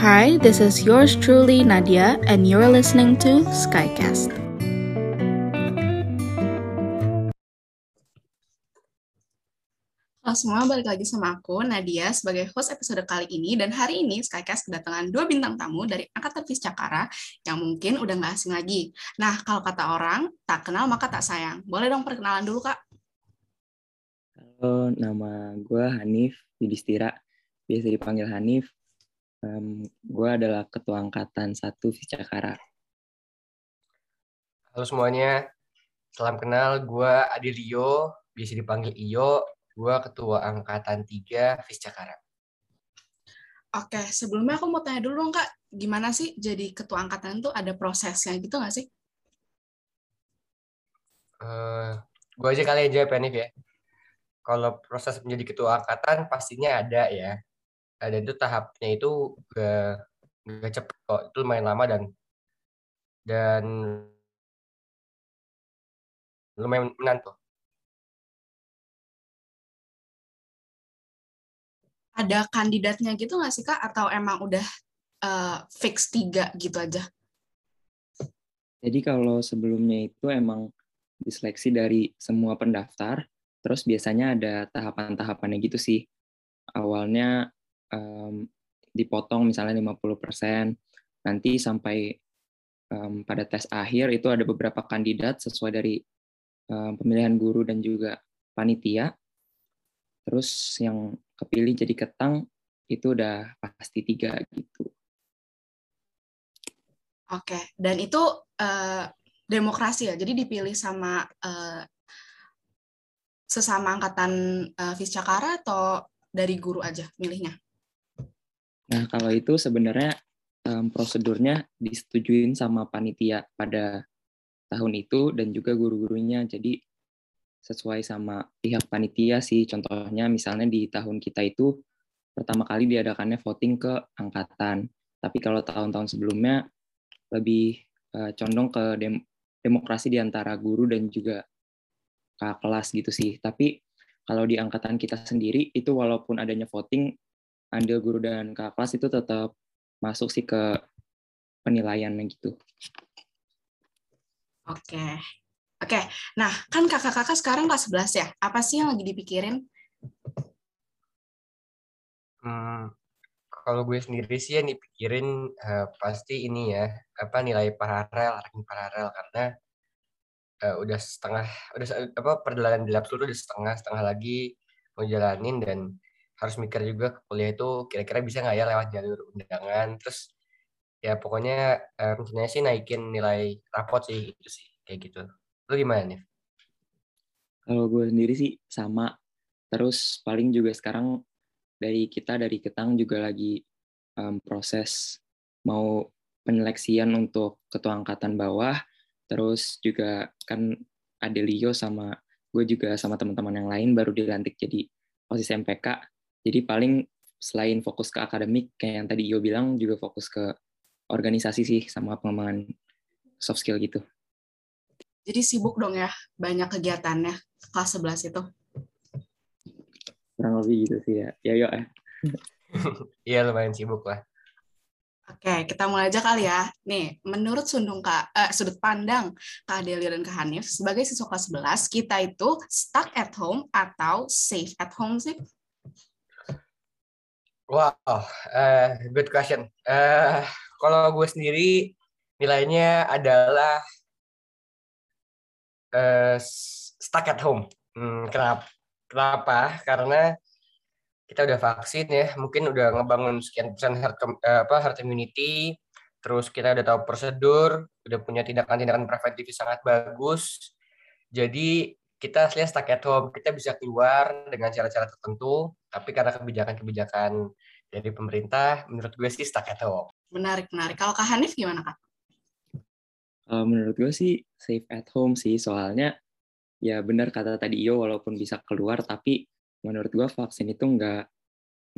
Hi, this is yours truly, Nadia, and you're listening to Skycast. Halo semua, balik lagi sama aku, Nadia, sebagai host episode kali ini. Dan hari ini Skycast kedatangan dua bintang tamu dari Angkatan Cakara yang mungkin udah nggak asing lagi. Nah, kalau kata orang, tak kenal maka tak sayang. Boleh dong perkenalan dulu, Kak? Halo, nama gue Hanif Yudhistira. Biasa dipanggil Hanif. Um, gue adalah Ketua Angkatan 1 Cakara. Halo semuanya, salam kenal. Gue Adi Rio, biasa dipanggil Iyo gue ketua angkatan 3 Viscakara. Oke, sebelumnya aku mau tanya dulu dong Kak, gimana sih jadi ketua angkatan itu ada prosesnya gitu nggak sih? Uh, eh, gue aja kali aja Penif ya. Kalau proses menjadi ketua angkatan pastinya ada ya. Ada itu tahapnya itu gak, gak cepet kok, itu lumayan lama dan dan lumayan menantu. ada kandidatnya gitu nggak sih kak atau emang udah uh, fix tiga gitu aja? Jadi kalau sebelumnya itu emang diseleksi dari semua pendaftar, terus biasanya ada tahapan-tahapannya gitu sih. Awalnya um, dipotong misalnya 50%, nanti sampai um, pada tes akhir itu ada beberapa kandidat sesuai dari um, pemilihan guru dan juga panitia. Terus yang kepilih jadi ketang itu udah pasti tiga gitu. Oke, dan itu uh, demokrasi ya, jadi dipilih sama uh, sesama angkatan uh, Viscakara atau dari guru aja milihnya? Nah kalau itu sebenarnya um, prosedurnya disetujuin sama panitia pada tahun itu dan juga guru-gurunya, jadi sesuai sama pihak panitia sih. Contohnya misalnya di tahun kita itu pertama kali diadakannya voting ke angkatan. Tapi kalau tahun-tahun sebelumnya lebih uh, condong ke dem demokrasi di antara guru dan juga kelas gitu sih. Tapi kalau di angkatan kita sendiri itu walaupun adanya voting, andil guru dan kakak kelas itu tetap masuk sih ke penilaiannya gitu. Oke, Oke, nah kan kakak-kakak sekarang kelas 11 ya. Apa sih yang lagi dipikirin? Hmm, kalau gue sendiri sih yang dipikirin uh, pasti ini ya, apa nilai paralel, ranking paralel karena uh, udah setengah, udah apa perjalanan di lab udah setengah, setengah lagi mau jalanin dan harus mikir juga kuliah itu kira-kira bisa nggak ya lewat jalur undangan. Terus ya pokoknya rencananya sih naikin nilai rapot sih itu sih kayak gitu. Lu gimana nih? Kalau gue sendiri sih sama. Terus paling juga sekarang dari kita dari Ketang juga lagi um, proses mau penyeleksian untuk ketua angkatan bawah. Terus juga kan Adelio sama gue juga sama teman-teman yang lain baru dilantik jadi posisi MPK. Jadi paling selain fokus ke akademik kayak yang tadi Iyo bilang juga fokus ke organisasi sih sama pengembangan soft skill gitu. Jadi sibuk dong ya, banyak kegiatannya kelas 11 itu. Kurang lebih gitu sih ya. Ya yuk eh. Iya lumayan sibuk lah. Oke, kita mulai aja kali ya. Nih, menurut sundung Kak, eh, sudut pandang Kak Adelia dan Kak Hanif, sebagai siswa kelas 11, kita itu stuck at home atau safe at home sih? Wow, uh, good question. Uh, kalau gue sendiri, nilainya adalah uh, stuck at home. Hmm, kenapa? Kenapa? Karena kita udah vaksin ya, mungkin udah ngebangun sekian persen herd, apa, herd immunity, terus kita udah tahu prosedur, udah punya tindakan-tindakan preventif sangat bagus. Jadi kita aslinya stuck at home, kita bisa keluar dengan cara-cara tertentu, tapi karena kebijakan-kebijakan dari pemerintah, menurut gue sih stuck at home. Menarik, menarik. Kalau Kak Hanif gimana, Kak? Uh, menurut gue sih safe at home sih, soalnya ya benar kata tadi Iyo walaupun bisa keluar, tapi menurut gue vaksin itu nggak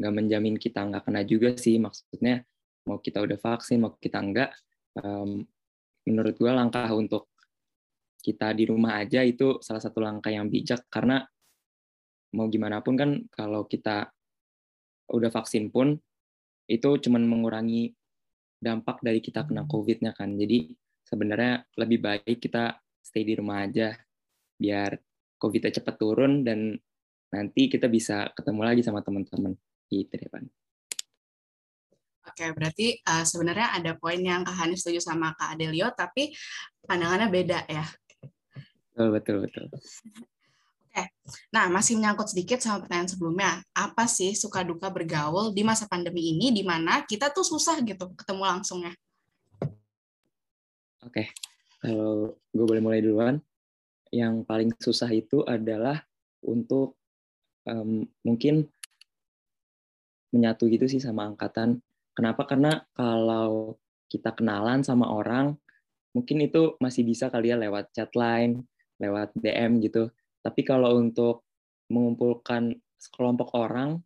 nggak menjamin kita nggak kena juga sih. Maksudnya mau kita udah vaksin, mau kita nggak, um, menurut gue langkah untuk kita di rumah aja itu salah satu langkah yang bijak karena mau gimana pun kan kalau kita udah vaksin pun itu cuman mengurangi dampak dari kita kena COVID-nya kan. Jadi sebenarnya lebih baik kita stay di rumah aja biar COVID-nya cepat turun dan nanti kita bisa ketemu lagi sama teman-teman gitu deh, Pan. Oke, berarti uh, sebenarnya ada poin yang Kak Hani setuju sama Kak Adelio, tapi pandangannya beda ya. Betul, betul, betul. Nah masih menyangkut sedikit sama pertanyaan sebelumnya. Apa sih suka duka bergaul di masa pandemi ini, di mana kita tuh susah gitu ketemu langsungnya? Oke, kalau gue boleh mulai duluan. Yang paling susah itu adalah untuk um, mungkin menyatu gitu sih sama angkatan Kenapa? Karena kalau kita kenalan sama orang, mungkin itu masih bisa kali ya lewat chat line, lewat DM gitu. Tapi kalau untuk mengumpulkan sekelompok orang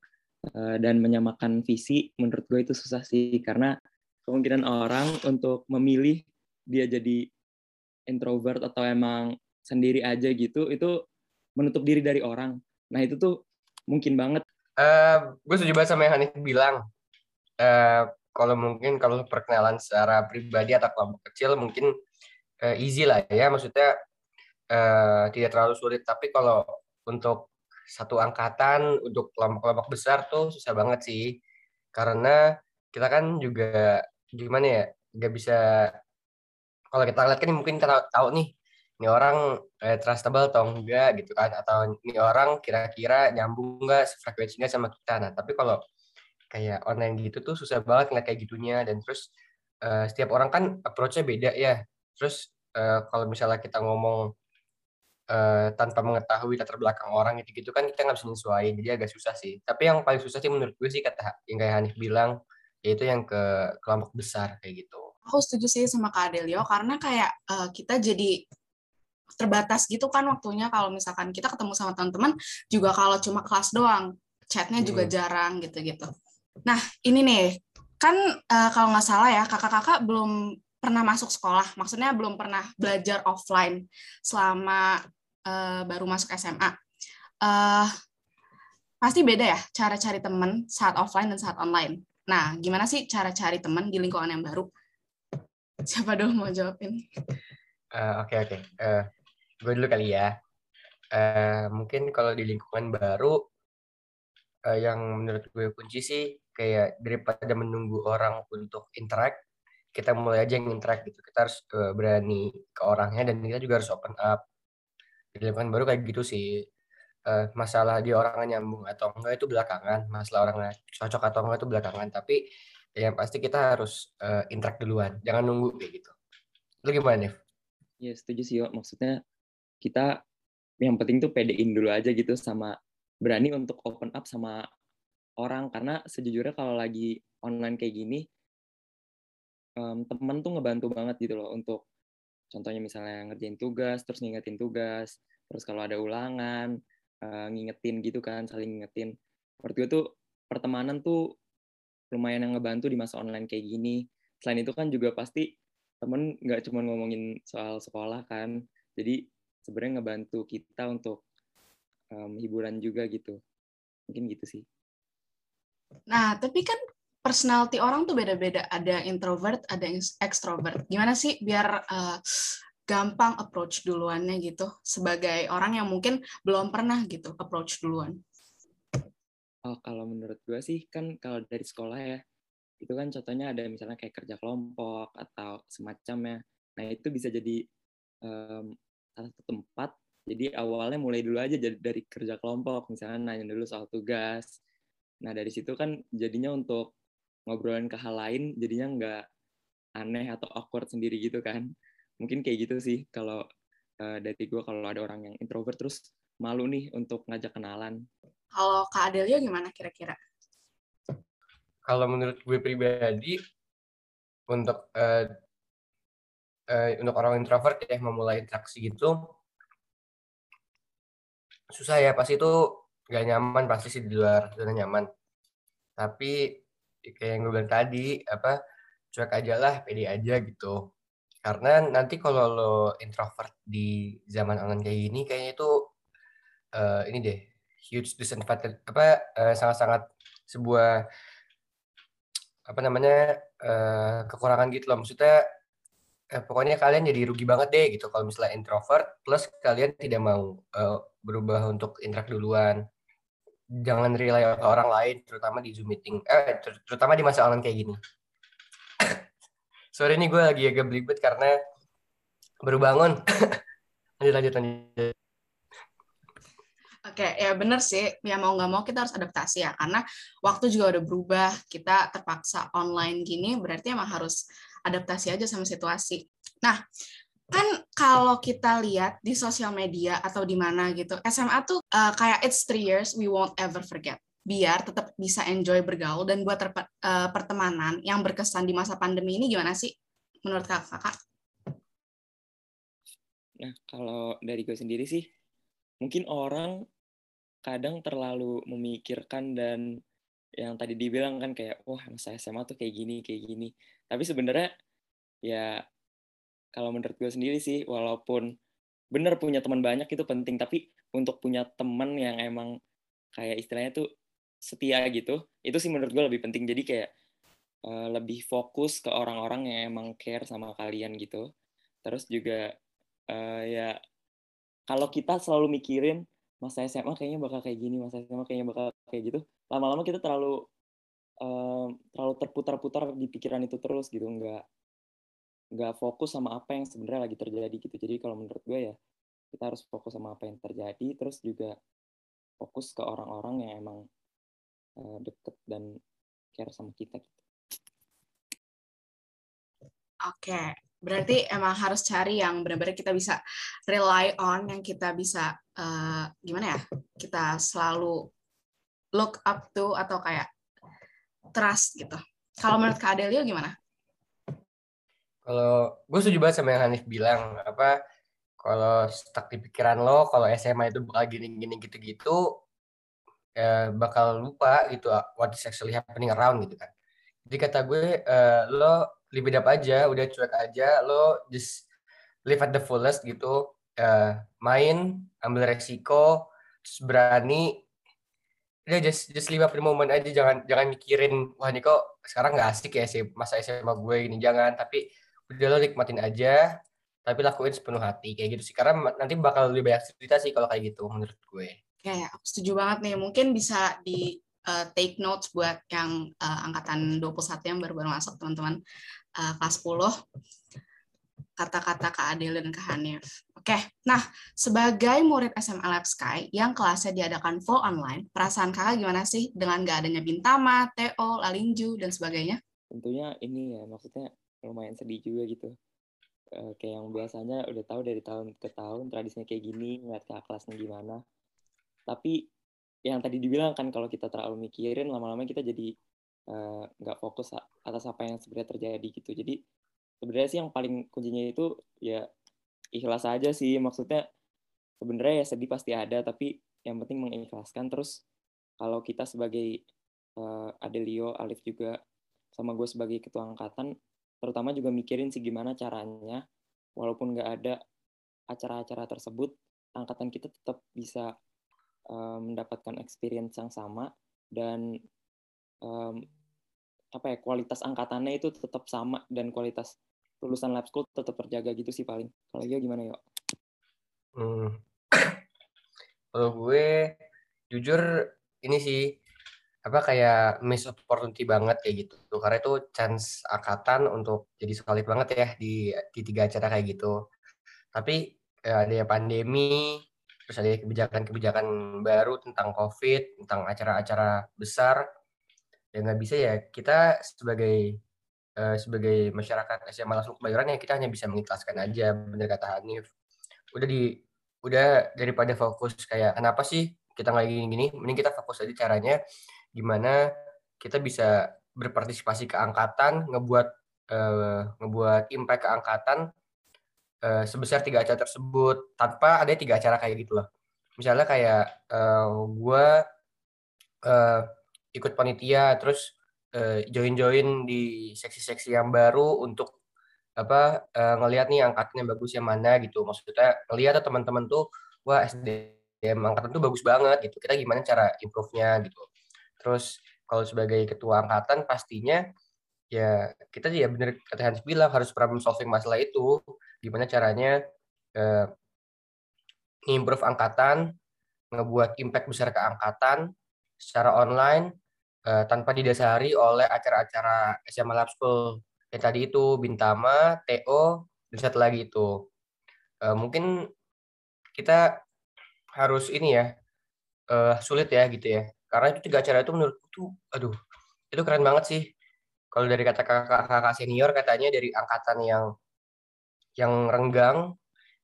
eh, dan menyamakan visi, menurut gue itu susah sih karena kemungkinan orang untuk memilih dia jadi introvert atau emang sendiri aja gitu, itu menutup diri dari orang. Nah itu tuh mungkin banget. Uh, gue setuju banget sama yang Hanif bilang uh, kalau mungkin kalau perkenalan secara pribadi atau kelompok kecil mungkin uh, easy lah ya maksudnya uh, tidak terlalu sulit tapi kalau untuk satu angkatan untuk kelompok-kelompok besar tuh susah banget sih. Karena kita kan juga gimana ya nggak bisa kalau kita lihat kan mungkin kita tahu nih ini orang eh, trustable atau enggak gitu kan atau ini orang kira-kira nyambung enggak frekuensinya sama kita. Nah tapi kalau kayak online gitu tuh susah banget ngeliat kayak gitunya. Dan terus uh, setiap orang kan approach-nya beda ya. Terus uh, kalau misalnya kita ngomong uh, tanpa mengetahui latar belakang orang gitu gitu kan kita nggak bisa nyesuaiin jadi agak susah sih. Tapi yang paling susah sih menurut gue sih kata yang kayak Hanif bilang yaitu yang ke kelompok besar kayak gitu. Aku setuju sih sama Kak Adelio karena kayak uh, kita jadi terbatas gitu kan waktunya kalau misalkan kita ketemu sama teman-teman juga kalau cuma kelas doang chatnya juga hmm. jarang gitu-gitu. Nah, ini nih, kan uh, kalau nggak salah ya, kakak-kakak belum pernah masuk sekolah, maksudnya belum pernah belajar offline selama uh, baru masuk SMA. Uh, eh, pasti beda ya cara cari teman saat offline dan saat online. Nah, gimana sih cara cari teman di lingkungan yang baru? Siapa dulu mau jawabin? Oke uh, oke, okay, okay. uh, gue dulu kali ya. Uh, mungkin kalau di lingkungan baru, uh, yang menurut gue kunci sih kayak daripada menunggu orang untuk interact kita mulai aja yang interact gitu kita harus berani ke orangnya dan kita juga harus open up di lingkungan baru kayak gitu sih. Uh, masalah di orangnya nyambung atau enggak itu belakangan. Masalah orangnya cocok atau enggak itu belakangan. Tapi yang pasti kita harus uh, interact duluan. Jangan nunggu kayak gitu. Lu gimana nih ya setuju sih maksudnya kita yang penting tuh pedein dulu aja gitu sama berani untuk open up sama orang. Karena sejujurnya kalau lagi online kayak gini um, temen tuh ngebantu banget gitu loh untuk contohnya misalnya ngerjain tugas terus ngingetin tugas terus kalau ada ulangan uh, ngingetin gitu kan saling ngingetin. Menurut gue tuh pertemanan tuh lumayan yang ngebantu di masa online kayak gini. Selain itu kan juga pasti temen nggak cuma ngomongin soal sekolah kan. Jadi sebenarnya ngebantu kita untuk um, hiburan juga gitu. Mungkin gitu sih. Nah, tapi kan personality orang tuh beda-beda. Ada introvert, ada extrovert. Gimana sih biar uh, gampang approach duluannya gitu sebagai orang yang mungkin belum pernah gitu approach duluan? Oh, kalau menurut gue sih kan kalau dari sekolah ya itu kan contohnya ada misalnya kayak kerja kelompok atau semacamnya. Nah itu bisa jadi um, satu tempat. Jadi awalnya mulai dulu aja dari kerja kelompok, misalnya nanya dulu soal tugas, Nah dari situ kan jadinya untuk ngobrolin ke hal lain jadinya nggak aneh atau awkward sendiri gitu kan. Mungkin kayak gitu sih kalau uh, dari gue kalau ada orang yang introvert terus malu nih untuk ngajak kenalan. Kalau Kak Adelia gimana kira-kira? Kalau menurut gue pribadi untuk uh, uh, untuk orang introvert ya memulai interaksi gitu susah ya pasti itu gak nyaman pasti sih di luar zona nyaman tapi kayak yang gue bilang tadi apa cuek aja lah pede aja gitu. Karena nanti kalau lo introvert di zaman online kayak gini kayaknya itu uh, ini deh huge disadvantage apa uh, sangat-sangat sebuah apa namanya uh, kekurangan gitu loh. Maksudnya eh, pokoknya kalian jadi rugi banget deh gitu kalau misalnya introvert plus kalian tidak mau uh, berubah untuk interaksi duluan jangan rely ke orang lain terutama di zoom meeting eh ter terutama di masa online kayak gini sorry nih gue lagi agak belibet karena baru bangun lanjut lanjut lanjut Oke, ya benar sih. Ya mau nggak mau kita harus adaptasi ya, karena waktu juga udah berubah. Kita terpaksa online gini, berarti emang harus adaptasi aja sama situasi. Nah, kan kalau kita lihat di sosial media atau di mana gitu, SMA tuh uh, kayak it's three years we won't ever forget. Biar tetap bisa enjoy bergaul dan buat uh, pertemanan yang berkesan di masa pandemi ini gimana sih menurut kakak? Nah, kalau dari gue sendiri sih, mungkin orang kadang terlalu memikirkan dan yang tadi dibilang kan kayak wah masa SMA tuh kayak gini kayak gini tapi sebenarnya ya kalau menurut gue sendiri sih walaupun bener punya teman banyak itu penting tapi untuk punya teman yang emang kayak istilahnya tuh setia gitu itu sih menurut gue lebih penting. Jadi kayak uh, lebih fokus ke orang-orang yang emang care sama kalian gitu. Terus juga uh, ya kalau kita selalu mikirin masa SMA kayaknya bakal kayak gini masa SMA kayaknya bakal kayak gitu lama-lama kita terlalu um, terlalu terputar-putar di pikiran itu terus gitu. Nggak nggak fokus sama apa yang sebenarnya lagi terjadi gitu jadi kalau menurut gue ya kita harus fokus sama apa yang terjadi terus juga fokus ke orang-orang yang emang uh, deket dan care sama kita gitu. Oke, berarti emang harus cari yang benar-benar kita bisa rely on, yang kita bisa uh, gimana ya? Kita selalu look up to atau kayak trust gitu. Kalau menurut Kak Adelio gimana? Kalau gue setuju banget sama yang Hanif bilang apa kalau stuck di pikiran lo kalau SMA itu bakal gini-gini gitu-gitu ya bakal lupa gitu what is actually happening around gitu kan. Jadi kata gue uh, lo it up aja, udah cuek aja, lo just live at the fullest gitu, uh, main, ambil resiko, terus berani, udah just just live up the moment aja, jangan jangan mikirin wah ini kok sekarang nggak asik ya masa SMA gue ini jangan, tapi udah lo nikmatin aja, tapi lakuin sepenuh hati kayak gitu sih, karena nanti bakal lebih banyak cerita sih kalau kayak gitu menurut gue. Kayak aku setuju banget nih, mungkin bisa di uh, take notes buat yang uh, angkatan 21 yang baru-baru masuk teman-teman uh, kelas 10 kata-kata Kak Adel dan Kak Hanif. Oke, nah sebagai murid SMA Lab Sky yang kelasnya diadakan full online, perasaan kakak gimana sih dengan gak adanya Bintama, Teo, Lalinju, dan sebagainya? Tentunya ini ya, maksudnya lumayan sedih juga gitu. Uh, kayak yang biasanya udah tahu dari tahun ke tahun tradisinya kayak gini, ngeliat kakak kelasnya gimana. Tapi yang tadi dibilang kan kalau kita terlalu mikirin lama-lama kita jadi eh, nggak uh, fokus atas apa yang sebenarnya terjadi gitu jadi sebenarnya sih yang paling kuncinya itu ya ikhlas aja sih maksudnya sebenarnya ya sedih pasti ada tapi yang penting mengikhlaskan terus kalau kita sebagai uh, Adelio Alif juga sama gue sebagai ketua angkatan terutama juga mikirin sih gimana caranya walaupun nggak ada acara-acara tersebut angkatan kita tetap bisa um, mendapatkan experience yang sama dan um, apa ya kualitas angkatannya itu tetap sama dan kualitas lulusan lab school tetap terjaga gitu sih paling. Kalau gue gimana yuk? Hmm. Kalau gue jujur ini sih apa kayak miss opportunity banget kayak gitu. Karena itu chance angkatan untuk jadi solid banget ya di di tiga acara kayak gitu. Tapi ya, ada pandemi terus ada kebijakan-kebijakan baru tentang COVID, tentang acara-acara besar, ya nggak bisa ya kita sebagai uh, sebagai masyarakat SMA langsung kebayoran ya kita hanya bisa mengikhlaskan aja, bener kata Hanif. Udah di udah daripada fokus kayak kenapa sih kita nggak gini-gini, mending kita fokus aja caranya gimana kita bisa berpartisipasi ke angkatan, ngebuat uh, ngebuat impact ke angkatan uh, sebesar tiga acara tersebut tanpa ada tiga acara kayak gitu loh. Misalnya kayak uh, eh, gue uh, ikut panitia terus join-join di seksi-seksi yang baru untuk apa uh, ngelihat nih angkatan yang bagus yang mana gitu. Maksudnya ngelihat teman-teman tuh wah SDM angkatan tuh bagus banget gitu. Kita gimana cara improve-nya gitu. Terus kalau sebagai ketua angkatan pastinya ya kita ya bener kata Hans bilang harus problem solving masalah itu. Gimana caranya uh, improve angkatan ngebuat impact besar ke angkatan secara online uh, tanpa didasari oleh acara-acara SMA Lab School kayak tadi itu Bintama, TO, dan satu lagi itu. Uh, mungkin kita harus ini ya uh, sulit ya gitu ya karena itu tiga acara itu menurutku tuh aduh itu keren banget sih. Kalau dari kata kakak-kakak senior katanya dari angkatan yang yang renggang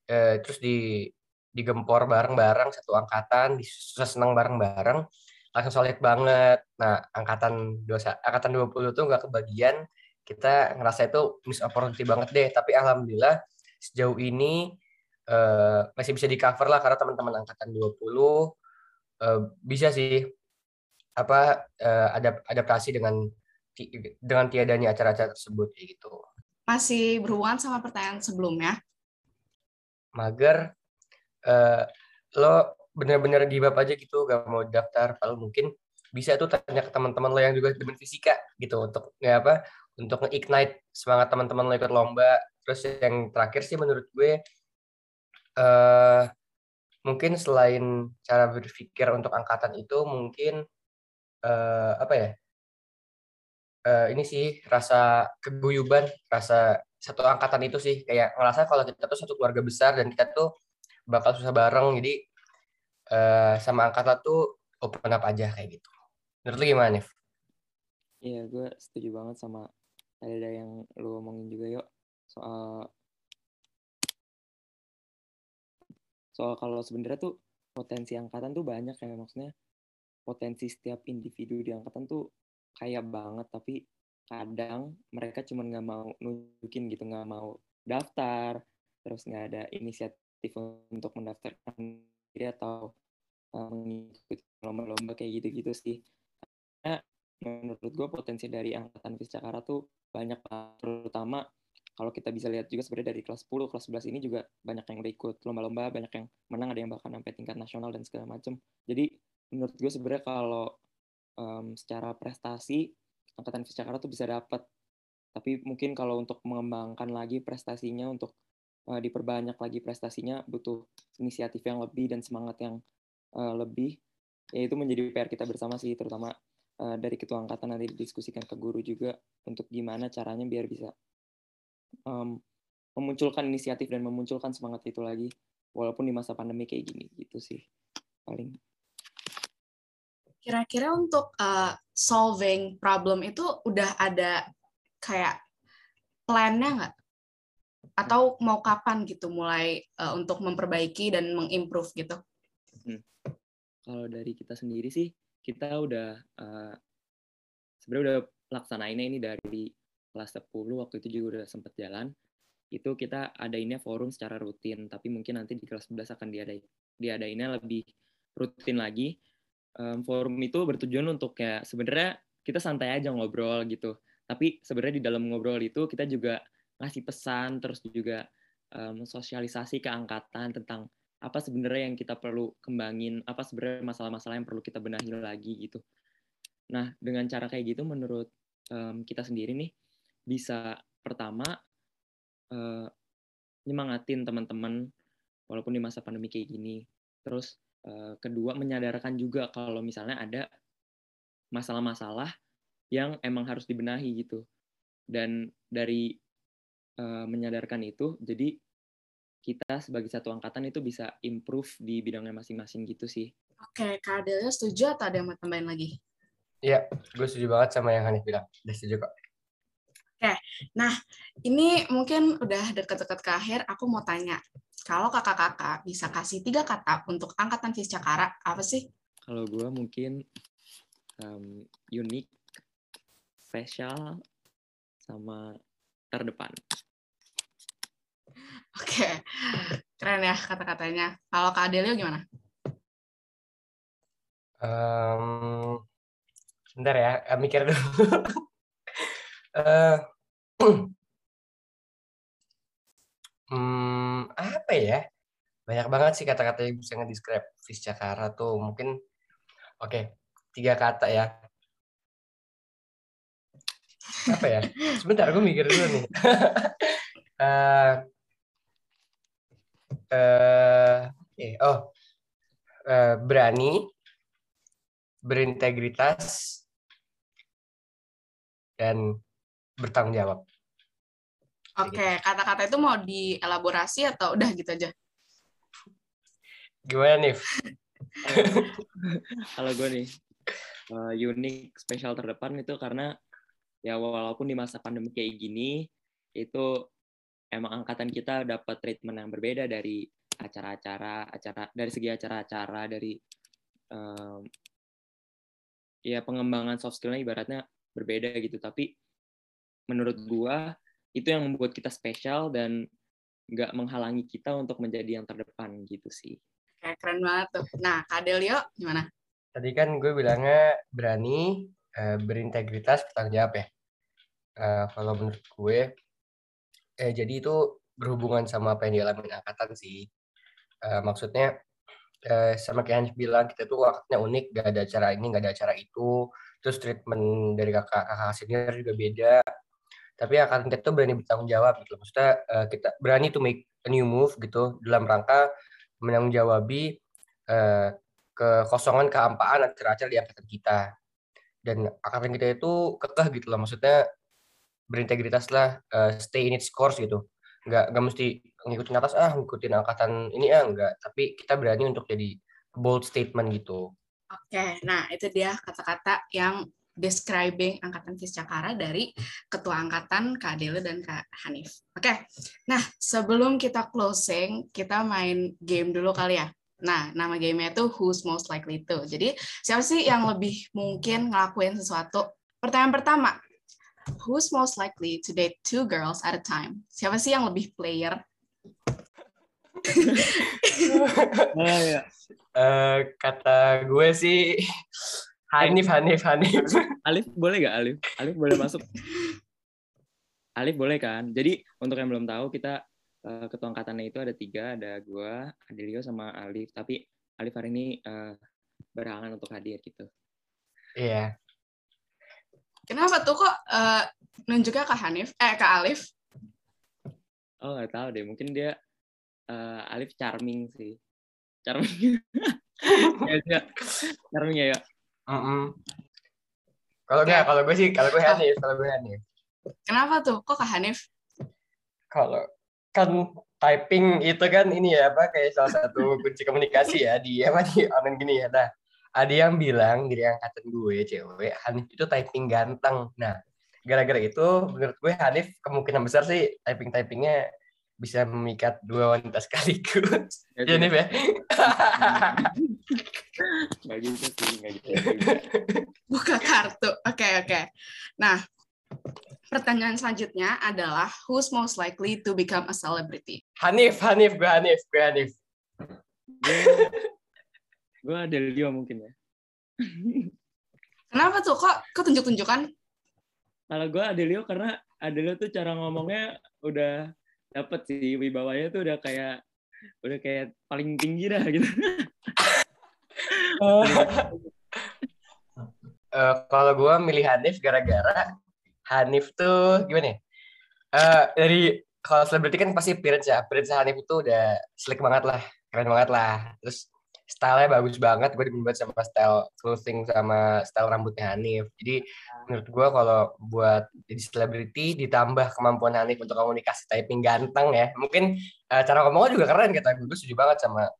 eh, terus di digempor bareng-bareng satu angkatan susah senang bareng-bareng langsung solid banget. Nah angkatan dosa angkatan 20 tuh nggak kebagian. Kita ngerasa itu miss opportunity banget deh. Tapi alhamdulillah sejauh ini uh, masih bisa di cover lah karena teman-teman angkatan 20 uh, eh, bisa sih apa uh, adap adaptasi dengan dengan tiadanya acara-acara tersebut gitu. Masih berhubungan sama pertanyaan sebelumnya. Mager, uh, lo bener-bener give up aja gitu, gak mau daftar, kalau mungkin bisa tuh tanya ke teman-teman lo yang juga demen fisika gitu untuk ya apa untuk nge-ignite semangat teman-teman lo ikut lomba. Terus yang terakhir sih menurut gue uh, mungkin selain cara berpikir untuk angkatan itu mungkin uh, apa ya uh, ini sih rasa keguyuban, rasa satu angkatan itu sih kayak ngerasa kalau kita tuh satu keluarga besar dan kita tuh bakal susah bareng jadi uh, sama angkatan tuh open up aja kayak gitu. Menurut lu gimana, Nif? Iya, gue setuju banget sama ada yang lu omongin juga yuk soal soal kalau sebenarnya tuh potensi angkatan tuh banyak ya maksudnya potensi setiap individu di angkatan tuh kaya banget tapi kadang mereka cuma nggak mau nunjukin gitu nggak mau daftar terus nggak ada inisiatif untuk mendaftarkan diri atau uh, mengikuti lomba-lomba kayak gitu-gitu sih karena menurut gue potensi dari angkatan Viscakara tuh banyak terutama kalau kita bisa lihat juga sebenarnya dari kelas 10, kelas 11 ini juga banyak yang udah ikut lomba-lomba, banyak yang menang, ada yang bahkan sampai tingkat nasional dan segala macam. Jadi menurut gue sebenarnya kalau um, secara prestasi angkatan Jakarta tuh bisa dapat tapi mungkin kalau untuk mengembangkan lagi prestasinya untuk uh, diperbanyak lagi prestasinya butuh inisiatif yang lebih dan semangat yang uh, lebih ya itu menjadi PR kita bersama sih terutama uh, dari ketua angkatan nanti didiskusikan ke guru juga untuk gimana caranya biar bisa um, memunculkan inisiatif dan memunculkan semangat itu lagi walaupun di masa pandemi kayak gini gitu sih paling Kira-kira untuk uh, solving problem itu udah ada kayak plan-nya nggak? Atau mau kapan gitu mulai uh, untuk memperbaiki dan mengimprove gitu? Hmm. Kalau dari kita sendiri sih, kita udah uh, sebenarnya udah laksanainnya ini dari kelas 10 waktu itu juga udah sempat jalan. Itu kita adainnya forum secara rutin, tapi mungkin nanti di kelas 11 akan diadain diadainnya lebih rutin lagi um, forum itu bertujuan untuk kayak sebenarnya kita santai aja ngobrol gitu. Tapi sebenarnya di dalam ngobrol itu kita juga ngasih pesan terus juga um, sosialisasi ke angkatan tentang apa sebenarnya yang kita perlu kembangin, apa sebenarnya masalah-masalah yang perlu kita benahi lagi gitu. Nah, dengan cara kayak gitu menurut um, kita sendiri nih bisa pertama uh, nyemangatin teman-teman walaupun di masa pandemi kayak gini. Terus kedua menyadarkan juga kalau misalnya ada masalah-masalah yang emang harus dibenahi gitu dan dari uh, menyadarkan itu jadi kita sebagai satu angkatan itu bisa improve di bidangnya masing-masing gitu sih. Oke, Kak Adelia setuju atau ada yang mau tambahin lagi? Iya, gue setuju banget sama yang Hanif bilang. Udah setuju kok. Oke, nah ini mungkin udah dekat-dekat ke akhir, aku mau tanya kalau kakak-kakak bisa kasih tiga kata untuk angkatan Viscakara, apa sih? Kalau gue mungkin um, unik, spesial, sama terdepan. Oke, keren ya kata-katanya. Kalau Kak Adelio gimana? Um, bentar ya, mikir dulu. uh, Hmm, apa ya? Banyak banget sih kata-kata yang bisa ngedescribe Viscakara tuh. Mungkin, oke, okay, tiga kata ya. apa ya? Sebentar, gue mikir dulu nih. uh, uh, okay. oh, uh, berani, berintegritas, dan bertanggung jawab. Oke, okay. kata-kata itu mau dielaborasi atau udah gitu aja? Gimana nih? Kalau gue nih, uh, unik spesial terdepan itu karena ya walaupun di masa pandemi kayak gini itu emang angkatan kita dapat treatment yang berbeda dari acara-acara acara dari segi acara-acara dari um, ya pengembangan soft skillnya ibaratnya berbeda gitu tapi menurut gua itu yang membuat kita spesial dan nggak menghalangi kita untuk menjadi yang terdepan gitu sih. Kayak keren banget tuh. Nah, Kak Delio gimana? Tadi kan gue bilangnya berani, uh, berintegritas, bertanggung jawab ya. Uh, kalau menurut gue, eh, jadi itu berhubungan sama apa yang dialami angkatan sih. Uh, maksudnya uh, sama kayak Hans bilang kita tuh waktunya unik, gak ada acara ini, gak ada acara itu. Terus treatment dari kakak-kakak senior juga beda. Tapi angkatan kita tuh berani bertanggung jawab gitu. Maksudnya uh, kita berani to make a new move gitu dalam rangka menanggung uh, kekosongan kehampaan acara-acara di angkatan kita. Dan angkatan kita itu kekeh gitu lah maksudnya berintegritas lah uh, stay in its course gitu. Nggak nggak mesti ngikutin atas ah ngikutin angkatan ini ah enggak tapi kita berani untuk jadi bold statement gitu. Oke nah itu dia kata-kata yang describing angkatan Fiscakara dari ketua angkatan Kak Adele dan Kak Hanif. Oke, nah sebelum kita closing, kita main game dulu kali ya. Nah, nama gamenya itu Who's Most Likely To. Jadi, siapa sih yang lebih mungkin ngelakuin sesuatu? Pertanyaan pertama, Who's most likely to date two girls at a time? Siapa sih yang lebih player? uh, kata gue sih Hanif, Hanif, Hanif. Alif boleh gak Alif? Alif boleh masuk? Alif boleh kan? Jadi untuk yang belum tahu kita uh, ketua angkatannya itu ada tiga, ada gue, Adelio sama Alif. Tapi Alif hari ini uh, berhalangan untuk hadir gitu. Iya. Kenapa tuh kok uh, nunjuknya ke Hanif, eh ke Alif? Oh nggak tahu deh, mungkin dia uh, Alif charming sih, charming. ya, charming ya. ya. Mm -mm. Kalau enggak, kalau gue sih, kalau gue Hanif, kalau gue Hanif. Kenapa tuh? Kok ke Hanif? Kalau kan typing itu kan ini ya apa kayak salah satu kunci komunikasi ya di apa di online gini ya. Nah, ada yang bilang dari angkatan gue cewek Hanif itu typing ganteng. Nah, gara-gara itu menurut gue Hanif kemungkinan besar sih typing typingnya bisa memikat dua wanita sekaligus. Ya, Hanif ya. Gak gitu sih, gak gitu. Buka kartu. Oke, okay, oke. Okay. Nah, pertanyaan selanjutnya adalah who's most likely to become a celebrity? Hanif, Hanif, gue Hanif, gue Hanif. gue ada Leo mungkin ya. Kenapa tuh? Kok kok tunjuk-tunjukkan? Kalau gue ada Leo karena ada Leo tuh cara ngomongnya udah dapet sih wibawanya tuh udah kayak udah kayak paling tinggi dah gitu. uh, kalau gue milih Hanif gara-gara Hanif tuh gimana ya? Uh, dari kalau selebriti kan pasti appearance ya. Appearance Hanif itu udah slick banget lah. Keren banget lah. Terus stylenya bagus banget. Gue dibuat sama style clothing sama style rambutnya Hanif. Jadi menurut gue kalau buat jadi selebriti ditambah kemampuan Hanif untuk komunikasi typing ganteng ya. Mungkin uh, cara ngomongnya juga keren kata gue. Gue setuju banget sama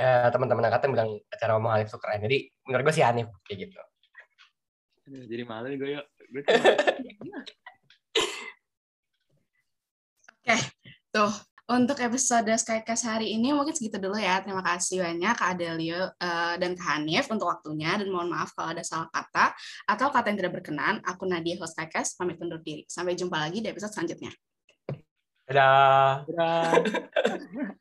uh, teman-teman angkatan bilang cara ngomong Hanif tuh keren. Jadi menurut gue sih Hanif kayak gitu. Jadi malu nih gue yuk. Oke, tuh untuk episode Skycast hari ini mungkin segitu dulu ya. Terima kasih banyak Kak Adelio uh, dan Kak Hanif untuk waktunya dan mohon maaf kalau ada salah kata atau kata yang tidak berkenan. Aku Nadia host Skycast pamit undur diri. Sampai jumpa lagi di episode selanjutnya. Dadah. Dadah.